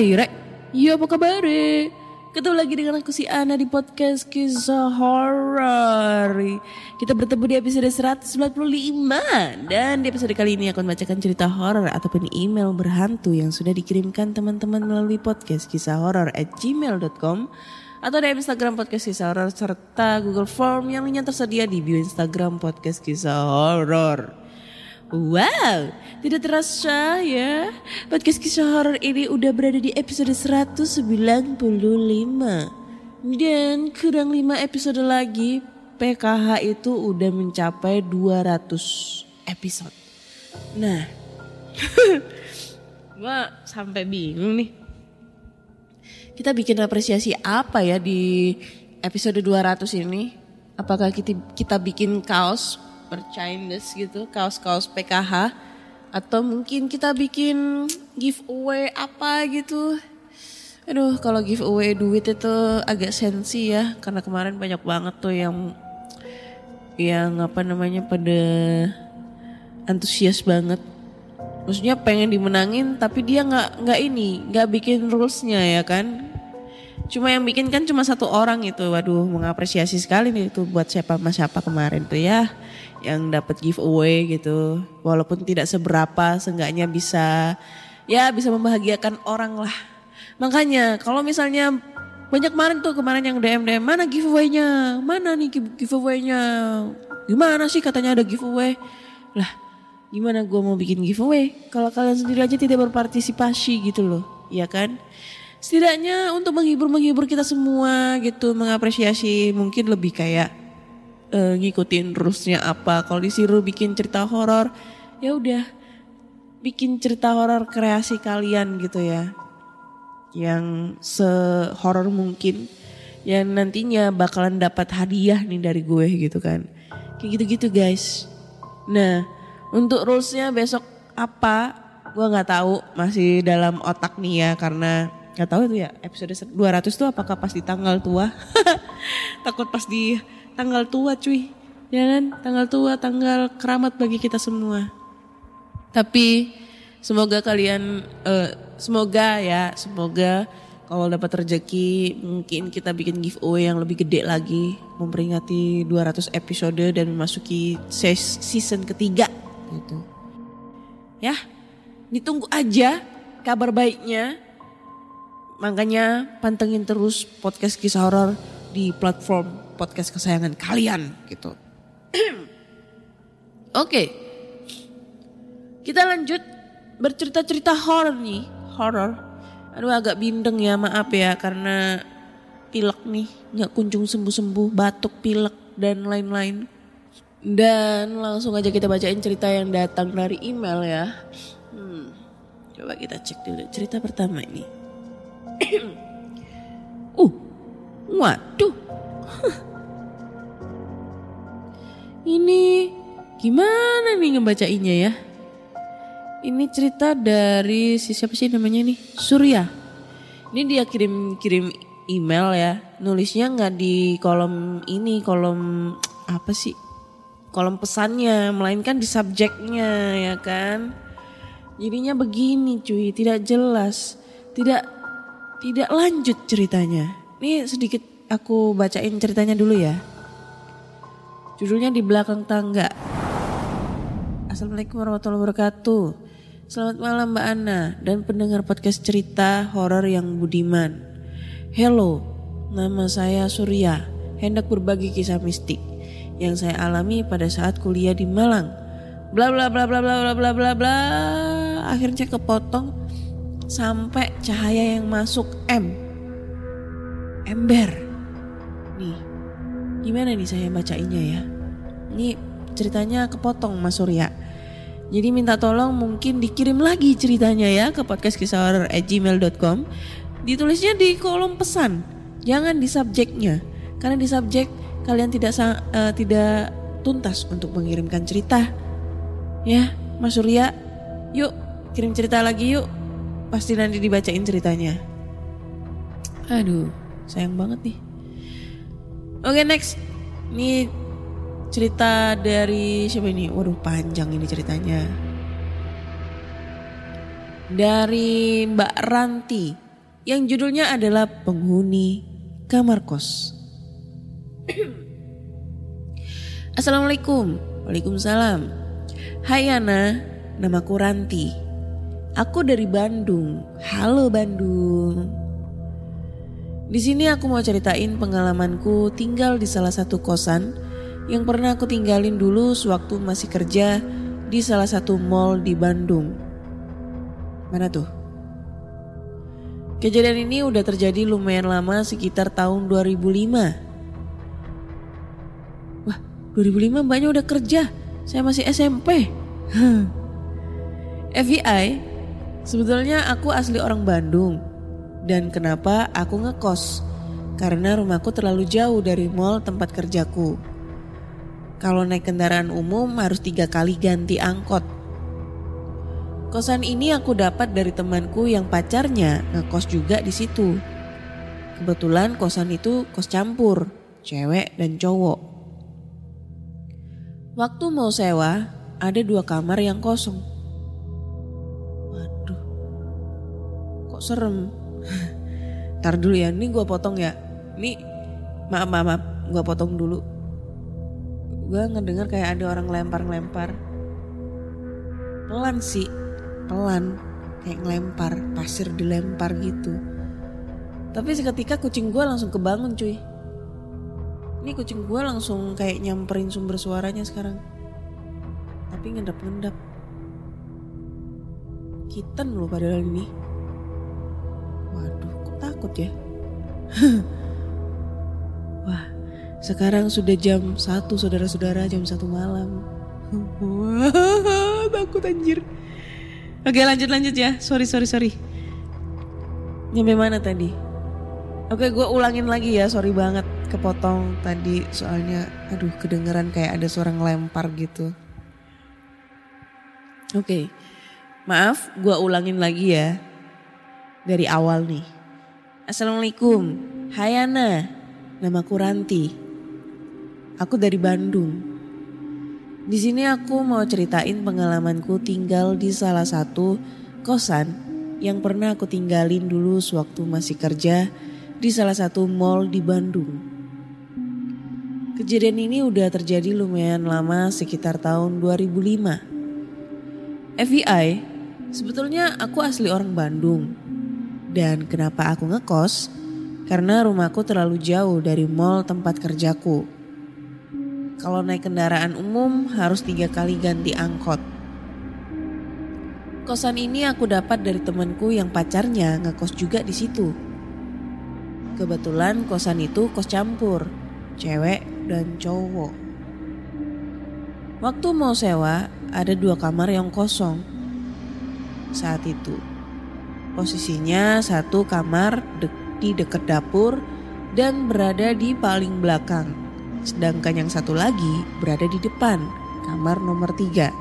Rek, iya apa kabar? Ketemu lagi dengan aku si Ana di podcast kisah horor. Kita bertemu di episode 195 dan di episode kali ini akan membacakan cerita horor ataupun email berhantu yang sudah dikirimkan teman-teman melalui podcast kisah horor at gmail.com atau di Instagram podcast kisah horor serta Google Form yang lainnya tersedia di bio Instagram podcast kisah horor. Wow, tidak terasa ya. Podcast kisah horor ini udah berada di episode 195. Dan kurang 5 episode lagi PKH itu udah mencapai 200 episode. Nah, gua sampai bingung nih. Kita bikin apresiasi apa ya di episode 200 ini? Apakah kita, kita bikin kaos merchandise gitu, kaos-kaos PKH atau mungkin kita bikin giveaway apa gitu. Aduh, kalau giveaway duit itu agak sensi ya karena kemarin banyak banget tuh yang yang apa namanya pada antusias banget. Maksudnya pengen dimenangin tapi dia nggak nggak ini, nggak bikin rulesnya ya kan. Cuma yang bikin kan cuma satu orang itu. Waduh, mengapresiasi sekali nih itu buat siapa mas siapa kemarin tuh ya yang dapat giveaway gitu. Walaupun tidak seberapa, seenggaknya bisa ya bisa membahagiakan orang lah. Makanya kalau misalnya banyak kemarin tuh kemarin yang DM DM mana giveaway-nya? Mana nih gi- giveaway-nya? Gimana sih katanya ada giveaway? Lah, gimana gue mau bikin giveaway kalau kalian sendiri aja tidak berpartisipasi gitu loh, ya kan? Setidaknya untuk menghibur-menghibur kita semua gitu, mengapresiasi mungkin lebih kayak eh, ngikutin rulesnya apa. Kalau disuruh bikin cerita horor, ya udah bikin cerita horor kreasi kalian gitu ya. Yang sehoror mungkin yang nantinya bakalan dapat hadiah nih dari gue gitu kan. Kayak gitu-gitu guys. Nah, untuk rulesnya besok apa? Gue nggak tahu, masih dalam otak nih ya karena nggak tahu itu ya episode 200 tuh apakah pas di tanggal tua? Takut pas di tanggal tua cuy. Ya kan? Tanggal tua, tanggal keramat bagi kita semua. Tapi semoga kalian eh, semoga ya, semoga kalau dapat rezeki mungkin kita bikin giveaway yang lebih gede lagi memperingati 200 episode dan memasuki season ketiga gitu. Ya, ditunggu aja kabar baiknya. Makanya pantengin terus podcast kisah horor di platform podcast kesayangan kalian gitu. Oke. Kita lanjut bercerita-cerita horor nih, horor. Aduh agak bindeng ya, maaf ya karena pilek nih, nggak kunjung sembuh-sembuh, batuk, pilek dan lain-lain. Dan langsung aja kita bacain cerita yang datang dari email ya. Hmm, coba kita cek dulu cerita pertama ini. uh, waduh. Ini gimana nih ngebacainnya ya? Ini cerita dari si siapa sih namanya nih? Surya. Ini dia kirim-kirim email ya. Nulisnya nggak di kolom ini, kolom apa sih? Kolom pesannya, melainkan di subjeknya ya kan. Jadinya begini cuy, tidak jelas. Tidak tidak lanjut ceritanya. Ini sedikit aku bacain ceritanya dulu ya. Judulnya di belakang tangga. Assalamualaikum warahmatullahi wabarakatuh. Selamat malam Mbak Ana dan pendengar podcast cerita horor yang budiman. Hello, Nama saya Surya, hendak berbagi kisah mistik yang saya alami pada saat kuliah di Malang. Bla bla bla bla bla bla bla bla. Akhirnya kepotong sampai cahaya yang masuk M. Ember. Nih, gimana nih saya bacainnya ya? Ini ceritanya kepotong Mas Surya. Jadi minta tolong mungkin dikirim lagi ceritanya ya ke podcast kisah gmail.com. Ditulisnya di kolom pesan, jangan di subjeknya. Karena di subjek kalian tidak eh, tidak tuntas untuk mengirimkan cerita. Ya, Mas Surya, yuk kirim cerita lagi yuk. Pasti nanti dibacain ceritanya. Aduh, sayang banget nih. Oke next, ini cerita dari siapa ini? Waduh panjang ini ceritanya. Dari Mbak Ranti yang judulnya adalah penghuni kamar kos. Assalamualaikum. Waalaikumsalam. Hai Yana, namaku Ranti. Aku dari Bandung. Halo Bandung. Di sini aku mau ceritain pengalamanku tinggal di salah satu kosan yang pernah aku tinggalin dulu sewaktu masih kerja di salah satu mall di Bandung. Mana tuh? Kejadian ini udah terjadi lumayan lama sekitar tahun 2005. Wah, 2005 mbaknya udah kerja. Saya masih SMP. FBI, sebetulnya aku asli orang Bandung. Dan kenapa aku ngekos? Karena rumahku terlalu jauh dari mall tempat kerjaku. Kalau naik kendaraan umum harus tiga kali ganti angkot. Kosan ini aku dapat dari temanku yang pacarnya ngekos juga di situ. Kebetulan kosan itu kos campur, cewek dan cowok. Waktu mau sewa, ada dua kamar yang kosong. Kok serem. Ntar dulu ya, ini gue potong ya. Ini maaf maaf, maaf. gue potong dulu. Gue ngedenger kayak ada orang lempar-lempar. Pelan sih, pelan. Kayak ngelempar, pasir dilempar gitu. Tapi seketika kucing gue langsung kebangun cuy. Ini kucing gue langsung kayak nyamperin sumber suaranya sekarang. Tapi ngendap-ngendap. Kitten loh padahal ini. Waduh, kok takut ya? Wah, sekarang sudah jam 1 saudara-saudara, jam 1 malam. Wah, takut anjir. Oke lanjut lanjut ya, sorry sorry sorry. Nyampe mana tadi? Oke gue ulangin lagi ya, sorry banget kepotong tadi soalnya aduh kedengeran kayak ada suara ngelempar gitu. Oke, maaf gue ulangin lagi ya dari awal nih. Assalamualaikum, hai Ana, namaku Ranti. Aku dari Bandung. Di sini aku mau ceritain pengalamanku tinggal di salah satu kosan yang pernah aku tinggalin dulu sewaktu masih kerja di salah satu mall di Bandung. Kejadian ini udah terjadi lumayan lama sekitar tahun 2005. FBI, sebetulnya aku asli orang Bandung. Dan kenapa aku ngekos? Karena rumahku terlalu jauh dari mall tempat kerjaku. Kalau naik kendaraan umum harus tiga kali ganti angkot. Kosan ini aku dapat dari temanku yang pacarnya ngekos juga di situ. Kebetulan kosan itu kos campur, cewek dan cowok. Waktu mau sewa, ada dua kamar yang kosong. Saat itu, posisinya satu kamar de- di dekat dapur dan berada di paling belakang. Sedangkan yang satu lagi berada di depan, kamar nomor tiga.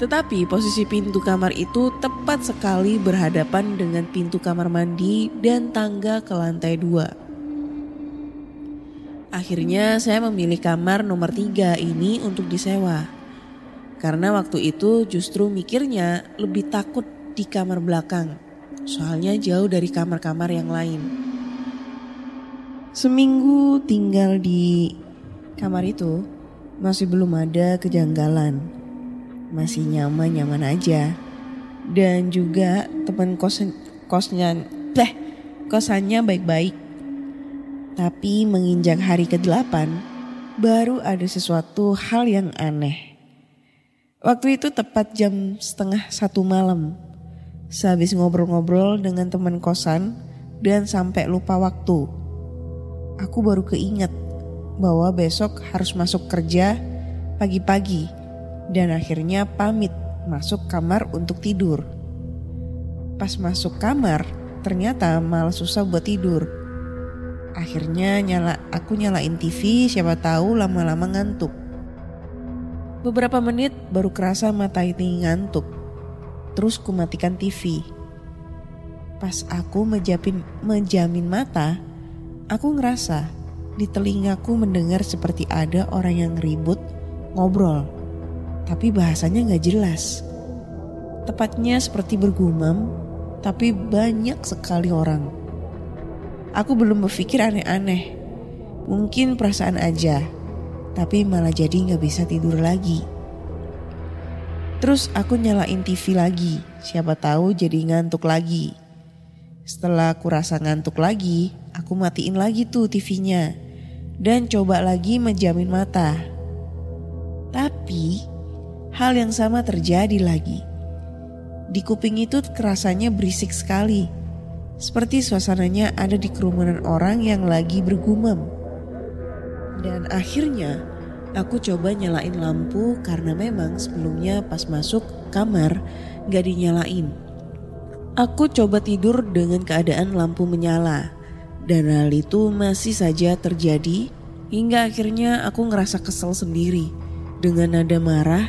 Tetapi posisi pintu kamar itu tepat sekali berhadapan dengan pintu kamar mandi dan tangga ke lantai dua. Akhirnya saya memilih kamar nomor tiga ini untuk disewa. Karena waktu itu justru mikirnya lebih takut di kamar belakang. Soalnya jauh dari kamar-kamar yang lain. Seminggu tinggal di kamar itu masih belum ada kejanggalan. Masih nyaman-nyaman aja. Dan juga teman kos kosnya teh kosannya baik-baik. Tapi menginjak hari ke-8, baru ada sesuatu hal yang aneh. Waktu itu tepat jam setengah satu malam. Sehabis ngobrol-ngobrol dengan teman kosan dan sampai lupa waktu. Aku baru keinget bahwa besok harus masuk kerja pagi-pagi dan akhirnya pamit masuk kamar untuk tidur. Pas masuk kamar, ternyata malah susah buat tidur. Akhirnya nyala aku nyalain TV, siapa tahu lama-lama ngantuk. Beberapa menit baru kerasa mata ini ngantuk. Terus kumatikan TV. Pas aku menjapin, menjamin mata, aku ngerasa di telingaku mendengar seperti ada orang yang ribut ngobrol. Tapi bahasanya gak jelas. Tepatnya seperti bergumam, tapi banyak sekali orang. Aku belum berpikir aneh-aneh. Mungkin perasaan aja, tapi malah jadi gak bisa tidur lagi. Terus aku nyalain TV lagi, siapa tahu jadi ngantuk lagi. Setelah aku rasa ngantuk lagi, aku matiin lagi tuh TV-nya. Dan coba lagi menjamin mata. Tapi hal yang sama terjadi lagi. Di kuping itu kerasanya berisik sekali. Seperti suasananya ada di kerumunan orang yang lagi bergumam. Dan akhirnya aku coba nyalain lampu karena memang sebelumnya pas masuk kamar gak dinyalain. Aku coba tidur dengan keadaan lampu menyala. Dan hal itu masih saja terjadi hingga akhirnya aku ngerasa kesel sendiri. Dengan nada marah,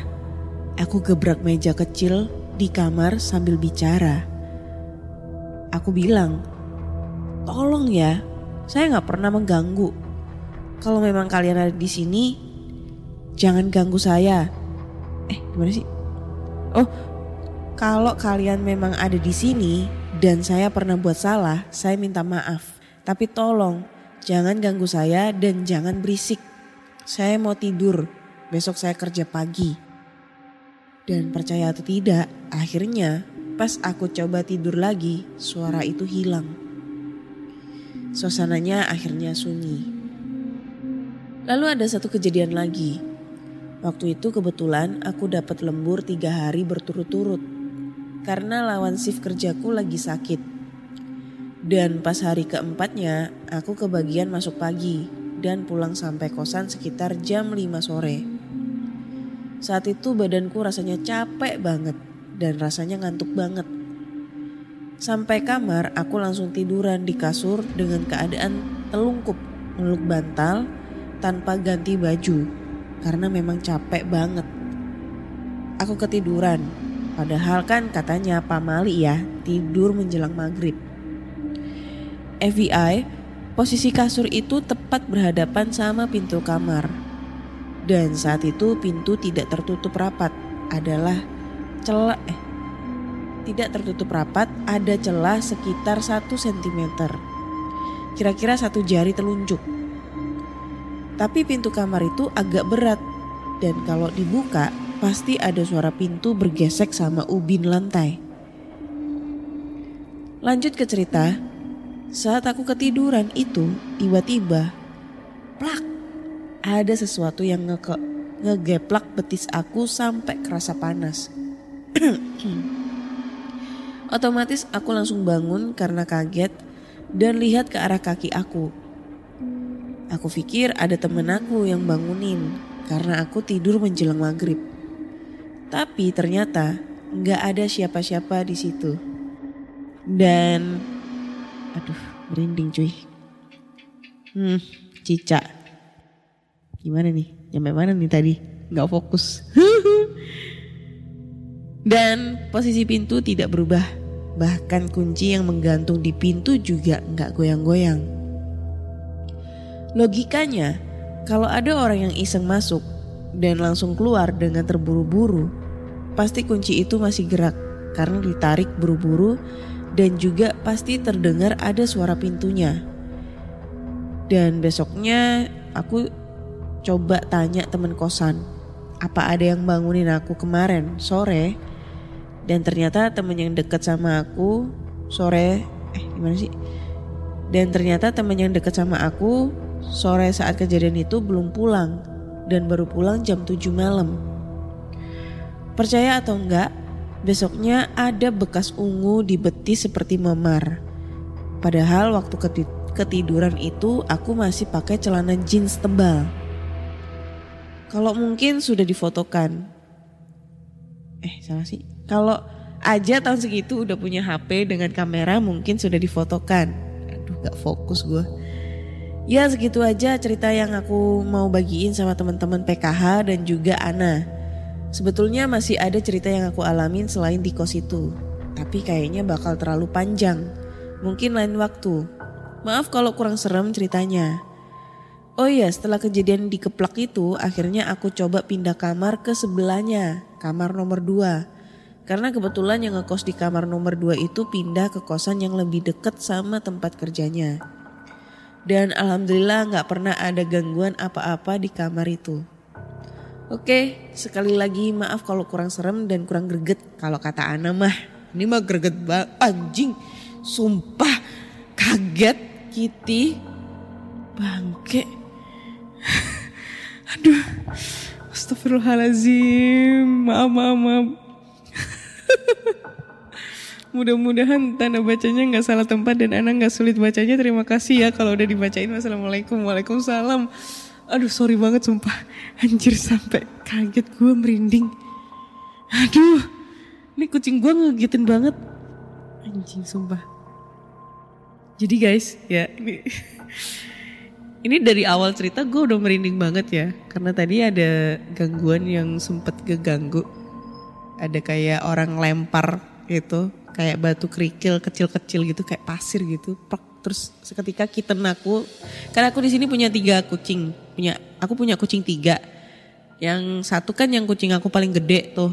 aku gebrak meja kecil di kamar sambil bicara. Aku bilang, tolong ya, saya nggak pernah mengganggu. Kalau memang kalian ada di sini, jangan ganggu saya. Eh, gimana sih? Oh, kalau kalian memang ada di sini dan saya pernah buat salah, saya minta maaf. Tapi tolong, jangan ganggu saya dan jangan berisik. Saya mau tidur, besok saya kerja pagi. Dan percaya atau tidak, akhirnya pas aku coba tidur lagi, suara itu hilang. Suasananya akhirnya sunyi. Lalu ada satu kejadian lagi. Waktu itu kebetulan aku dapat lembur tiga hari berturut-turut. Karena lawan shift kerjaku lagi sakit. Dan pas hari keempatnya, aku kebagian masuk pagi dan pulang sampai kosan sekitar jam 5 sore. Saat itu badanku rasanya capek banget dan rasanya ngantuk banget. Sampai kamar, aku langsung tiduran di kasur dengan keadaan telungkup, meluk bantal tanpa ganti baju karena memang capek banget. Aku ketiduran, padahal kan katanya Pak Mali ya tidur menjelang maghrib. FBI, posisi kasur itu tepat berhadapan sama pintu kamar. Dan saat itu pintu tidak tertutup rapat, adalah celah eh tidak tertutup rapat, ada celah sekitar 1 cm. Kira-kira satu jari telunjuk. Tapi pintu kamar itu agak berat dan kalau dibuka pasti ada suara pintu bergesek sama ubin lantai. Lanjut ke cerita, saat aku ketiduran itu, tiba-tiba, plak, ada sesuatu yang nge ngegeplak betis aku sampai kerasa panas. Otomatis aku langsung bangun karena kaget dan lihat ke arah kaki aku. Aku pikir ada temen aku yang bangunin karena aku tidur menjelang maghrib. Tapi ternyata nggak ada siapa-siapa di situ. Dan Aduh, merinding cuy. Hmm, cicak. Gimana nih? Nyampe mana nih tadi? Gak fokus. Dan posisi pintu tidak berubah. Bahkan kunci yang menggantung di pintu juga nggak goyang-goyang. Logikanya, kalau ada orang yang iseng masuk dan langsung keluar dengan terburu-buru, pasti kunci itu masih gerak karena ditarik buru-buru dan juga pasti terdengar ada suara pintunya. Dan besoknya aku coba tanya temen kosan, apa ada yang bangunin aku kemarin sore? Dan ternyata temen yang deket sama aku sore, eh gimana sih? Dan ternyata teman yang deket sama aku sore saat kejadian itu belum pulang dan baru pulang jam 7 malam. Percaya atau enggak, besoknya ada bekas ungu di betis seperti memar. Padahal waktu keti- ketiduran itu aku masih pakai celana jeans tebal. Kalau mungkin sudah difotokan. Eh salah sih. Kalau aja tahun segitu udah punya HP dengan kamera mungkin sudah difotokan. Aduh gak fokus gue. Ya segitu aja cerita yang aku mau bagiin sama teman-teman PKH dan juga Ana. Sebetulnya masih ada cerita yang aku alamin selain di kos itu. Tapi kayaknya bakal terlalu panjang. Mungkin lain waktu. Maaf kalau kurang serem ceritanya. Oh iya, setelah kejadian di keplak itu, akhirnya aku coba pindah kamar ke sebelahnya, kamar nomor 2. Karena kebetulan yang ngekos di kamar nomor 2 itu pindah ke kosan yang lebih deket sama tempat kerjanya. Dan alhamdulillah nggak pernah ada gangguan apa-apa di kamar itu. Oke, sekali lagi maaf kalau kurang serem dan kurang greget. Kalau kata Ana mah, ini mah greget banget. Anjing, sumpah kaget Kitty. Bangke. Aduh, astagfirullahalazim. Maaf, maaf, maaf. Mudah-mudahan tanda bacanya nggak salah tempat dan Ana nggak sulit bacanya. Terima kasih ya kalau udah dibacain. Wassalamualaikum, waalaikumsalam. Aduh sorry banget sumpah. Anjir sampai kaget gue merinding. Aduh, ini kucing gue ngegitin banget. Anjing sumpah. Jadi guys, ya ini ini dari awal cerita gue udah merinding banget ya. Karena tadi ada gangguan yang sempet keganggu. Ada kayak orang lempar gitu, kayak batu kerikil kecil-kecil gitu, kayak pasir gitu. Plak. Terus seketika kitten aku, karena aku di sini punya tiga kucing, punya aku punya kucing tiga. Yang satu kan yang kucing aku paling gede tuh,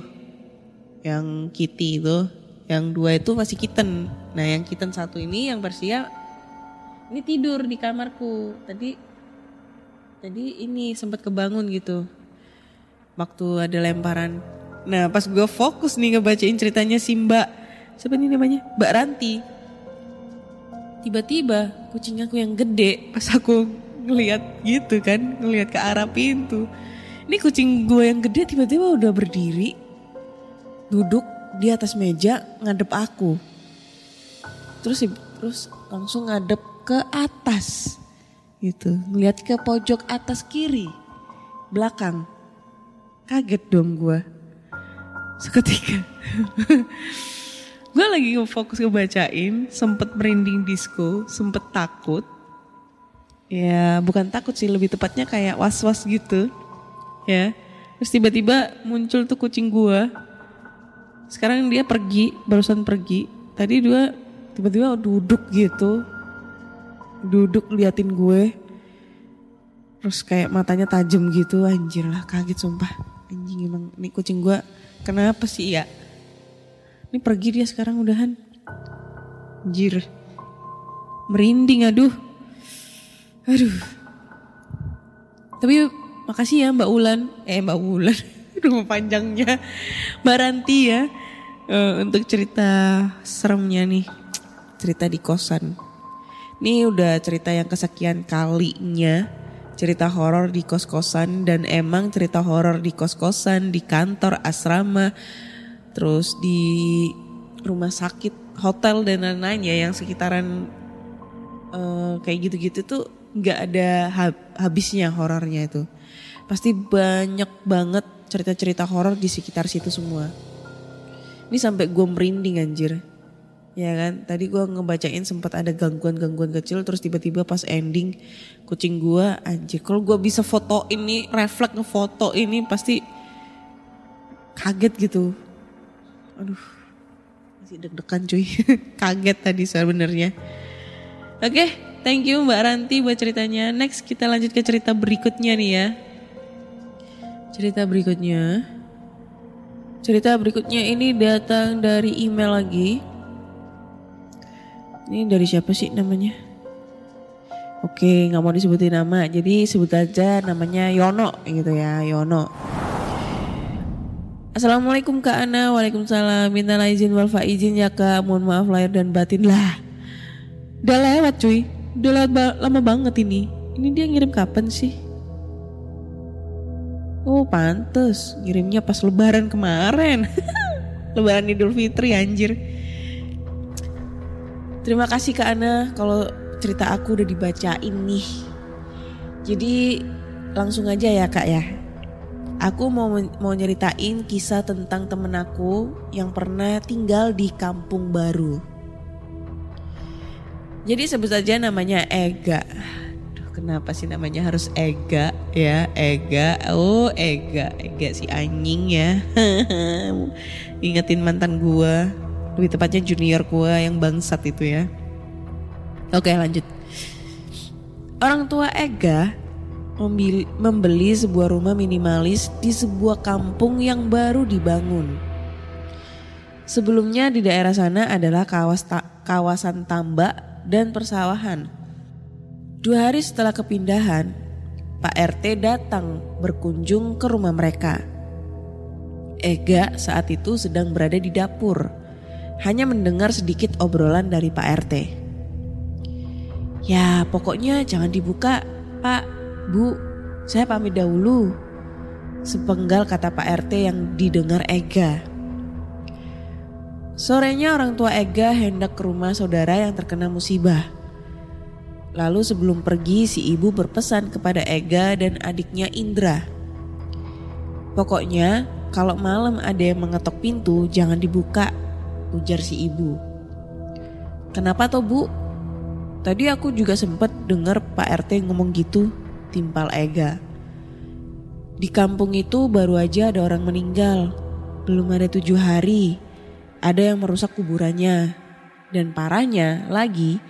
yang Kitty itu, yang dua itu masih kitten. Nah yang kitten satu ini yang Persia ini tidur di kamarku. Tadi tadi ini sempat kebangun gitu. Waktu ada lemparan. Nah pas gue fokus nih ngebacain ceritanya si Mbak. Siapa ini namanya? Mbak Ranti. Tiba-tiba kucing aku yang gede pas aku ngeliat gitu kan. Ngeliat ke arah pintu. Ini kucing gue yang gede tiba-tiba udah berdiri. Duduk di atas meja ngadep aku. Terus terus langsung ngadep ke atas gitu ngeliat ke pojok atas kiri belakang kaget dong gue seketika gue lagi fokus ngebacain sempet merinding disco sempet takut. Ya bukan takut sih lebih tepatnya kayak was was gitu. Ya terus tiba-tiba muncul tuh kucing gue sekarang dia pergi barusan pergi. Tadi dua tiba-tiba duduk gitu. Duduk liatin gue. Terus kayak matanya tajam gitu anjir lah kaget sumpah. Anjing emang ini kucing gue kenapa sih ya ini pergi dia sekarang udahan. Anjir. Merinding aduh. Aduh. Tapi makasih ya Mbak Ulan. Eh Mbak Ulan. Rumah panjangnya. Mbak Ranti ya uh, untuk cerita seremnya nih. Cerita di kosan. Ini udah cerita yang kesekian kalinya. Cerita horor di kos-kosan dan emang cerita horor di kos-kosan, di kantor, asrama, terus di rumah sakit, hotel dan lain-lain ya yang sekitaran uh, kayak gitu-gitu tuh nggak ada habisnya horornya itu. Pasti banyak banget cerita-cerita horor di sekitar situ semua. Ini sampai gue merinding anjir. Ya kan, tadi gue ngebacain sempat ada gangguan-gangguan kecil terus tiba-tiba pas ending kucing gue anjir. Kalau gue bisa foto ini, refleks ngefoto ini pasti kaget gitu. Aduh, masih deg-degan cuy. kaget tadi sebenarnya. Oke, thank you Mbak Ranti buat ceritanya. Next kita lanjut ke cerita berikutnya nih ya. Cerita berikutnya. Cerita berikutnya ini datang dari email lagi. Ini dari siapa sih namanya? Oke, nggak mau disebutin nama, jadi sebut aja namanya Yono gitu ya, Yono. Assalamualaikum Kak Ana, Waalaikumsalam. Minta izin wal izin ya Kak, mohon maaf lahir dan batin lah. Udah lewat cuy, Udah lama, lama banget ini. Ini dia ngirim kapan sih? Oh pantes, ngirimnya pas lebaran kemarin. lebaran Idul Fitri anjir. Terima kasih Kak Ana kalau cerita aku udah dibacain nih. Jadi langsung aja ya Kak ya. Aku mau mau nyeritain kisah tentang temen aku yang pernah tinggal di kampung baru. Jadi sebut saja namanya Ega. Aduh, kenapa sih namanya harus Ega ya? Ega. Oh, Ega. Ega si anjing ya. Ingetin mantan gua. Lebih tepatnya junior gua yang bangsat itu ya. Oke, lanjut. Orang tua Ega membeli, sebuah rumah minimalis di sebuah kampung yang baru dibangun. Sebelumnya di daerah sana adalah kawas ta kawasan tambak dan persawahan. Dua hari setelah kepindahan, Pak RT datang berkunjung ke rumah mereka. Ega saat itu sedang berada di dapur, hanya mendengar sedikit obrolan dari Pak RT. Ya pokoknya jangan dibuka, Pak, Bu, saya pamit dahulu. Sepenggal kata Pak RT yang didengar Ega. Sorenya orang tua Ega hendak ke rumah saudara yang terkena musibah. Lalu sebelum pergi si ibu berpesan kepada Ega dan adiknya Indra. Pokoknya kalau malam ada yang mengetok pintu jangan dibuka, ujar si ibu. Kenapa toh bu? Tadi aku juga sempat dengar Pak RT ngomong gitu, timpal Ega. Di kampung itu baru aja ada orang meninggal, belum ada tujuh hari ada yang merusak kuburannya. Dan parahnya lagi,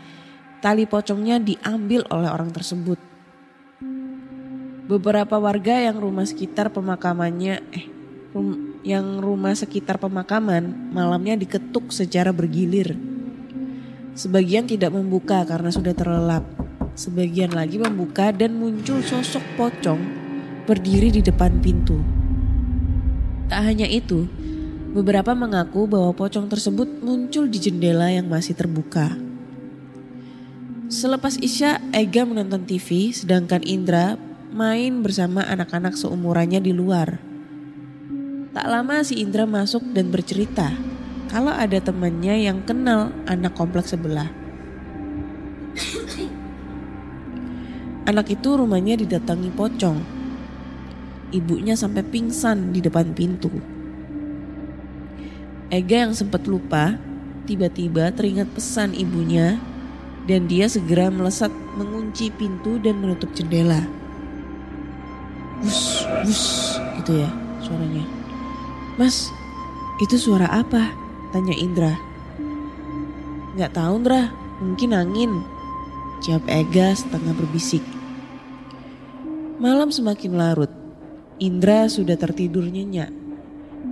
tali pocongnya diambil oleh orang tersebut. Beberapa warga yang rumah sekitar pemakamannya eh rum, yang rumah sekitar pemakaman malamnya diketuk secara bergilir. Sebagian tidak membuka karena sudah terlelap. Sebagian lagi membuka dan muncul sosok pocong berdiri di depan pintu. Tak hanya itu, Beberapa mengaku bahwa pocong tersebut muncul di jendela yang masih terbuka. Selepas Isya, Ega menonton TV sedangkan Indra main bersama anak-anak seumurannya di luar. Tak lama si Indra masuk dan bercerita kalau ada temannya yang kenal anak kompleks sebelah. Anak itu rumahnya didatangi pocong. Ibunya sampai pingsan di depan pintu. Ega yang sempat lupa, tiba-tiba teringat pesan ibunya dan dia segera melesat mengunci pintu dan menutup jendela. Bus, bus, gitu ya suaranya. Mas, itu suara apa? Tanya Indra. Gak tahu Indra, mungkin angin. Jawab Ega setengah berbisik. Malam semakin larut. Indra sudah tertidur nyenyak.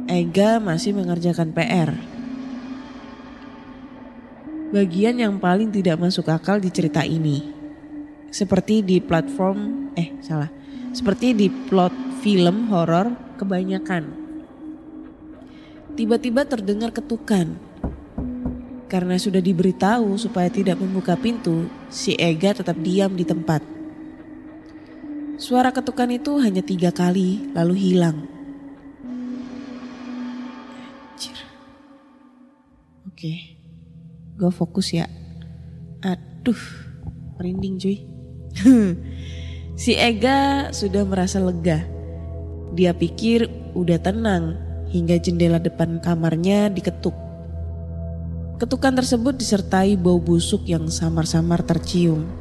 Ega masih mengerjakan PR. Bagian yang paling tidak masuk akal di cerita ini. Seperti di platform, eh salah. Seperti di plot film horor kebanyakan. Tiba-tiba terdengar ketukan. Karena sudah diberitahu supaya tidak membuka pintu, si Ega tetap diam di tempat. Suara ketukan itu hanya tiga kali, lalu hilang. Oke, gue fokus ya. Aduh, merinding cuy. si Ega sudah merasa lega. Dia pikir udah tenang hingga jendela depan kamarnya diketuk. Ketukan tersebut disertai bau busuk yang samar-samar tercium.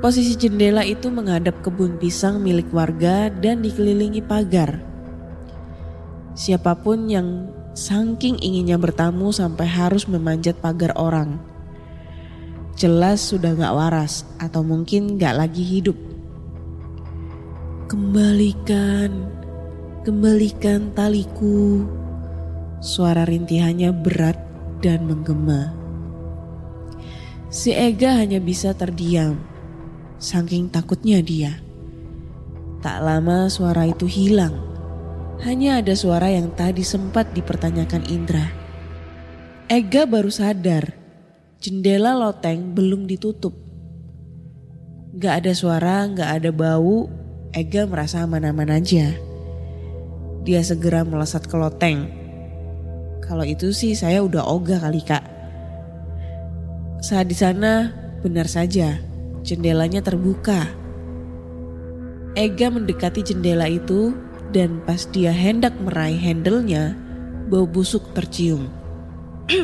Posisi jendela itu menghadap kebun pisang milik warga dan dikelilingi pagar. Siapa pun yang Saking inginnya bertamu sampai harus memanjat pagar orang. Jelas sudah gak waras atau mungkin gak lagi hidup. Kembalikan, kembalikan taliku. Suara rintihannya berat dan menggema. Si Ega hanya bisa terdiam, saking takutnya dia. Tak lama suara itu hilang hanya ada suara yang tadi sempat dipertanyakan Indra. Ega baru sadar jendela loteng belum ditutup. Gak ada suara, gak ada bau, Ega merasa aman-aman aja. Dia segera melesat ke loteng. Kalau itu sih saya udah ogah kali kak. Saat di sana benar saja jendelanya terbuka. Ega mendekati jendela itu dan pas dia hendak meraih handle-nya, bau busuk tercium.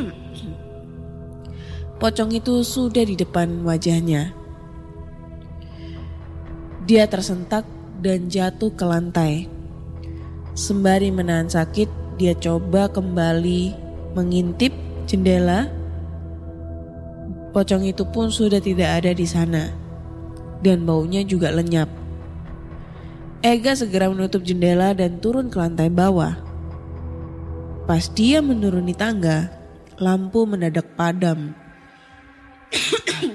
Pocong itu sudah di depan wajahnya. Dia tersentak dan jatuh ke lantai. Sembari menahan sakit, dia coba kembali mengintip jendela. Pocong itu pun sudah tidak ada di sana, dan baunya juga lenyap. Ega segera menutup jendela dan turun ke lantai bawah. Pas dia menuruni tangga, lampu mendadak padam.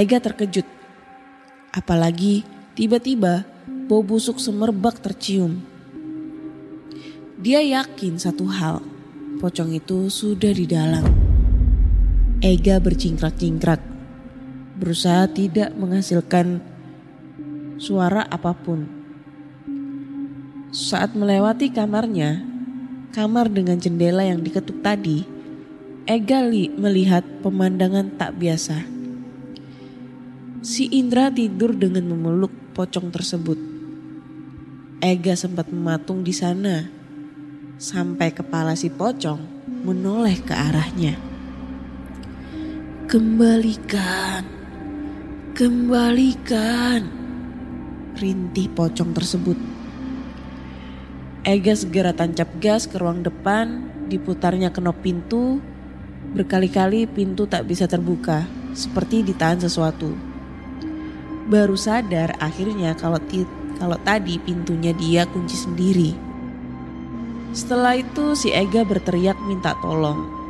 Ega terkejut, apalagi tiba-tiba bau busuk semerbak tercium. Dia yakin satu hal, pocong itu sudah di dalam. Ega bercingkrak-cingkrak, berusaha tidak menghasilkan suara apa pun. Saat melewati kamarnya, kamar dengan jendela yang diketuk tadi, Ega melihat pemandangan tak biasa. Si Indra tidur dengan memeluk pocong tersebut. Ega sempat mematung di sana sampai kepala si pocong menoleh ke arahnya. Kembalikan, kembalikan, rintih pocong tersebut. Ega segera tancap gas ke ruang depan, diputarnya knop pintu, Berkali-kali pintu tak bisa terbuka, seperti ditahan sesuatu. Baru sadar akhirnya kalau kalau tadi pintunya dia kunci sendiri. Setelah itu si Ega berteriak minta tolong.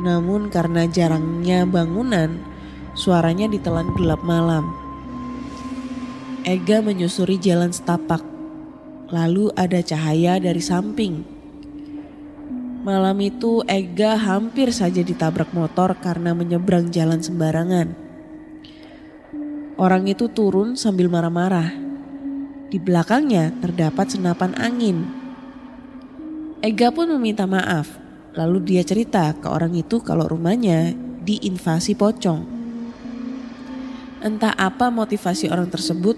Namun karena jarangnya bangunan, suaranya ditelan gelap malam. Ega menyusuri jalan setapak. Lalu ada cahaya dari samping Malam itu Ega hampir saja ditabrak motor karena menyeberang jalan sembarangan. Orang itu turun sambil marah-marah. Di belakangnya terdapat senapan angin. Ega pun meminta maaf. Lalu dia cerita ke orang itu kalau rumahnya diinvasi pocong. Entah apa motivasi orang tersebut,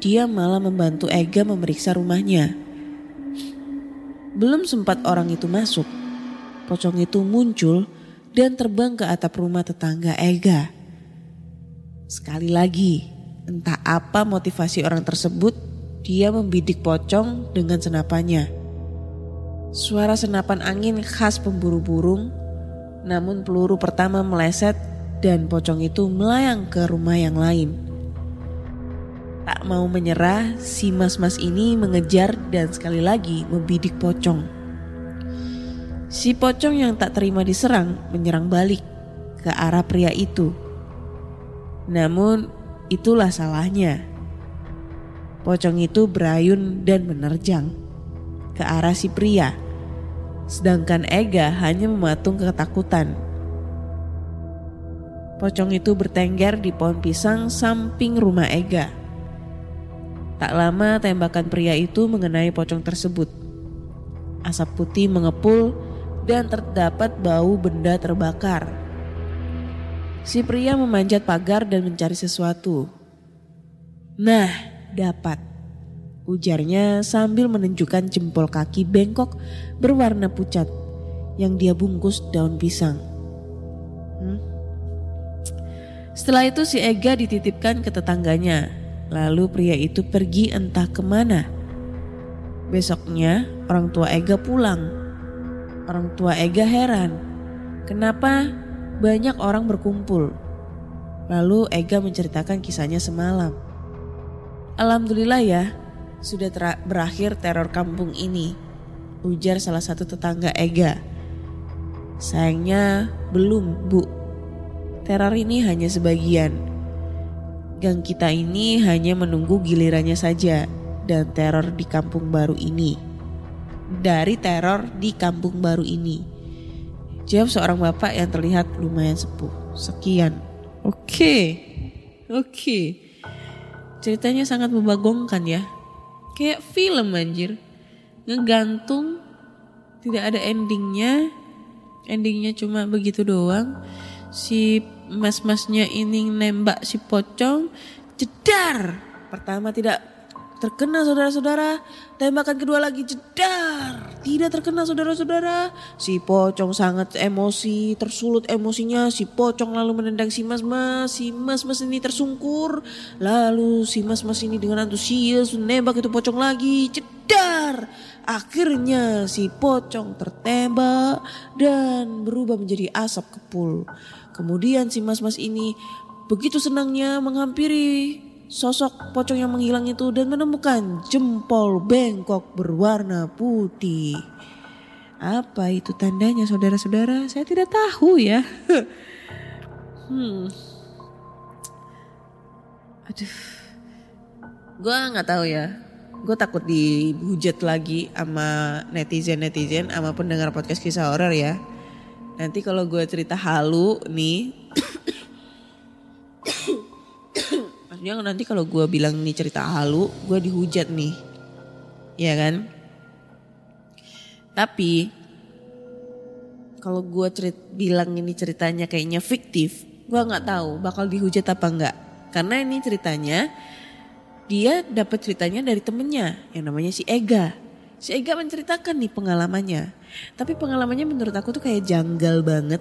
dia malah membantu Ega memeriksa rumahnya. Belum sempat orang itu masuk, pocong itu muncul dan terbang ke atap rumah tetangga Ega. Sekali lagi, entah apa motivasi orang tersebut, dia membidik pocong dengan senapannya. Suara senapan angin khas pemburu burung, namun peluru pertama meleset dan pocong itu melayang ke rumah yang lain. Tak mau menyerah, si mas-mas ini mengejar dan sekali lagi membidik pocong. Si pocong yang tak terima diserang menyerang balik ke arah pria itu. Namun itulah salahnya. Pocong itu berayun dan menerjang ke arah si pria. Sedangkan Ega hanya mematung ketakutan. Pocong itu bertengger di pohon pisang samping rumah Ega. Tak lama tembakan pria itu mengenai pocong tersebut. Asap putih mengepul dan terdapat bau benda terbakar. Si pria memanjat pagar dan mencari sesuatu. Nah, dapat. Ujarnya sambil menunjukkan jempol kaki bengkok berwarna pucat yang dia bungkus daun pisang. Hmm? Setelah itu si Ega dititipkan ke tetangganya. Lalu pria itu pergi entah ke mana. Besoknya orang tua Ega pulang Orang tua Ega heran, kenapa banyak orang berkumpul. Lalu Ega menceritakan kisahnya semalam. Alhamdulillah ya, sudah berakhir teror kampung ini, ujar salah satu tetangga Ega. Sayangnya belum, Bu. Teror ini hanya sebagian. Gang kita ini hanya menunggu gilirannya saja dan teror di kampung baru ini dari teror di kampung baru ini. Jawab seorang bapak yang terlihat lumayan sepuh. Sekian. Oke. Oke. Ceritanya sangat membagongkan ya. Kayak film anjir. Ngegantung. Tidak ada endingnya. Endingnya cuma begitu doang. Si mas-masnya ini nembak si pocong. Jedar. Pertama tidak terkena saudara-saudara. Tembakan kedua lagi jedar. Tidak terkena saudara-saudara. Si pocong sangat emosi, tersulut emosinya. Si pocong lalu menendang si mas-mas. Si mas-mas ini tersungkur. Lalu si mas-mas ini dengan antusias menembak itu pocong lagi. Jedar. Akhirnya si pocong tertembak dan berubah menjadi asap kepul. Kemudian si mas-mas ini begitu senangnya menghampiri sosok pocong yang menghilang itu dan menemukan jempol bengkok berwarna putih. Apa itu tandanya saudara-saudara? Saya tidak tahu ya. hmm. Aduh. Gue nggak tahu ya. Gue takut dihujat lagi sama netizen-netizen sama pendengar podcast kisah horor ya. Nanti kalau gue cerita halu nih maksudnya nanti kalau gue bilang ini cerita halu gue dihujat nih. Ya kan? Tapi kalau gue cerit bilang ini ceritanya kayaknya fiktif gue nggak tahu bakal dihujat apa enggak karena ini ceritanya dia dapat ceritanya dari temennya yang namanya si Ega. Si Ega menceritakan nih pengalamannya. Tapi pengalamannya menurut aku tuh kayak janggal banget.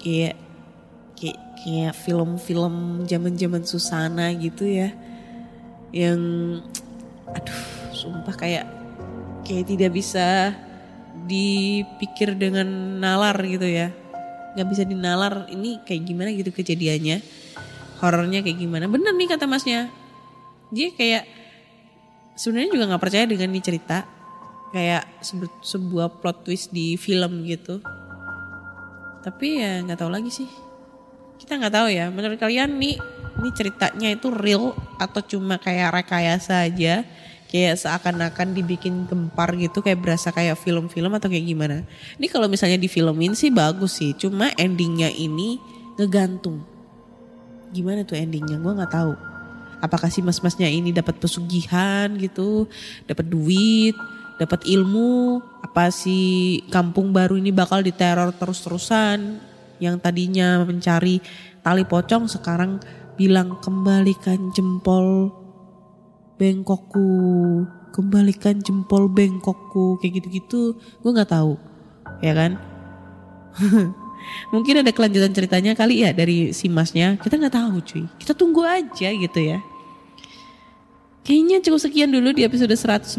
Kayak kayak kayak film-film zaman-zaman Susana gitu ya. Yang aduh sumpah kayak kayak tidak bisa dipikir dengan nalar gitu ya. Nggak bisa dinalar ini kayak gimana gitu kejadiannya. Horornya kayak gimana. Bener nih kata masnya. Dia kayak sebenarnya juga nggak percaya dengan ini cerita. Kayak sebu- sebuah plot twist di film gitu. Tapi ya nggak tahu lagi sih kita nggak tahu ya. Menurut kalian nih ini ceritanya itu real atau cuma kayak rekayasa aja? Kayak seakan-akan dibikin gempar gitu kayak berasa kayak film-film atau kayak gimana? Ini kalau misalnya di filmin sih bagus sih cuma endingnya ini ngegantung. Gimana tuh endingnya? Gue nggak tahu. Apakah si mas-masnya ini dapat pesugihan gitu dapat duit dapat ilmu? Apa si kampung baru ini bakal diteror terus-terusan yang tadinya mencari tali pocong sekarang bilang kembalikan jempol bengkokku. Kembalikan jempol bengkokku. Kayak gitu-gitu. Gue nggak tahu. Ya kan? Mungkin ada kelanjutan ceritanya kali ya dari si masnya. Kita nggak tahu cuy. Kita tunggu aja gitu ya. Kayaknya cukup sekian dulu di episode 195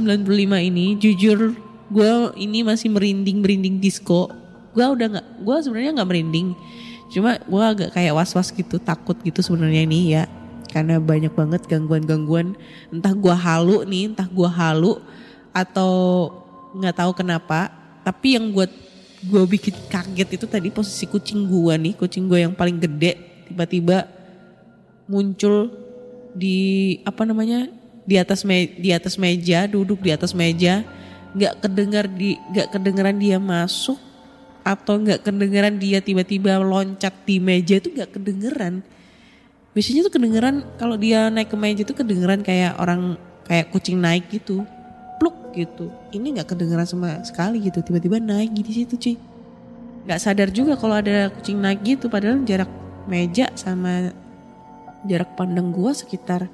ini. Jujur gue ini masih merinding merinding disco gue udah nggak gue sebenarnya nggak merinding. Cuma gue agak kayak was was gitu takut gitu sebenarnya ini ya. Karena banyak banget gangguan-gangguan. Entah gue halu nih entah gue halu atau nggak tahu kenapa. Tapi yang buat gue bikin kaget itu tadi posisi kucing gue nih kucing gue yang paling gede tiba-tiba muncul di apa namanya di atas me, di atas meja duduk di atas meja. Nggak kedengar di nggak kedengeran dia masuk atau nggak kedengeran dia tiba-tiba loncat di meja itu nggak kedengeran. Biasanya tuh kedengeran kalau dia naik ke meja itu kedengeran kayak orang kayak kucing naik gitu. Pluk gitu. Ini nggak kedengeran sama sekali gitu tiba-tiba naik di situ cuy. Nggak sadar juga kalau ada kucing naik gitu padahal jarak meja sama jarak pandang gua sekitar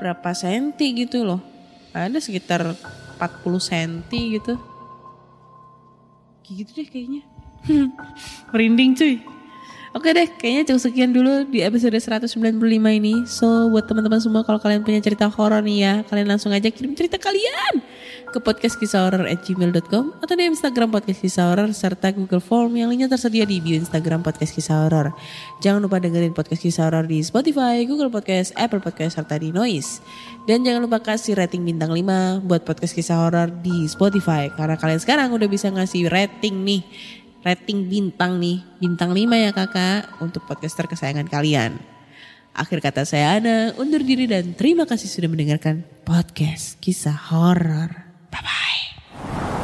berapa senti gitu loh. Ada sekitar 40 senti gitu gitu deh kayaknya. Merinding cuy Oke deh, kayaknya cukup sekian dulu di episode 195 ini. So, buat teman-teman semua kalau kalian punya cerita horor nih ya, kalian langsung aja kirim cerita kalian ke podcast kisah horor at gmail.com atau di Instagram podcast kisah horor serta Google Form yang lainnya tersedia di bio Instagram podcast kisah horor. Jangan lupa dengerin podcast kisah horor di Spotify, Google Podcast, Apple Podcast serta di Noise. Dan jangan lupa kasih rating bintang 5 buat podcast kisah horor di Spotify karena kalian sekarang udah bisa ngasih rating nih rating bintang nih, bintang 5 ya kakak untuk podcaster kesayangan kalian. Akhir kata saya Ana, undur diri dan terima kasih sudah mendengarkan podcast kisah horor. Bye-bye.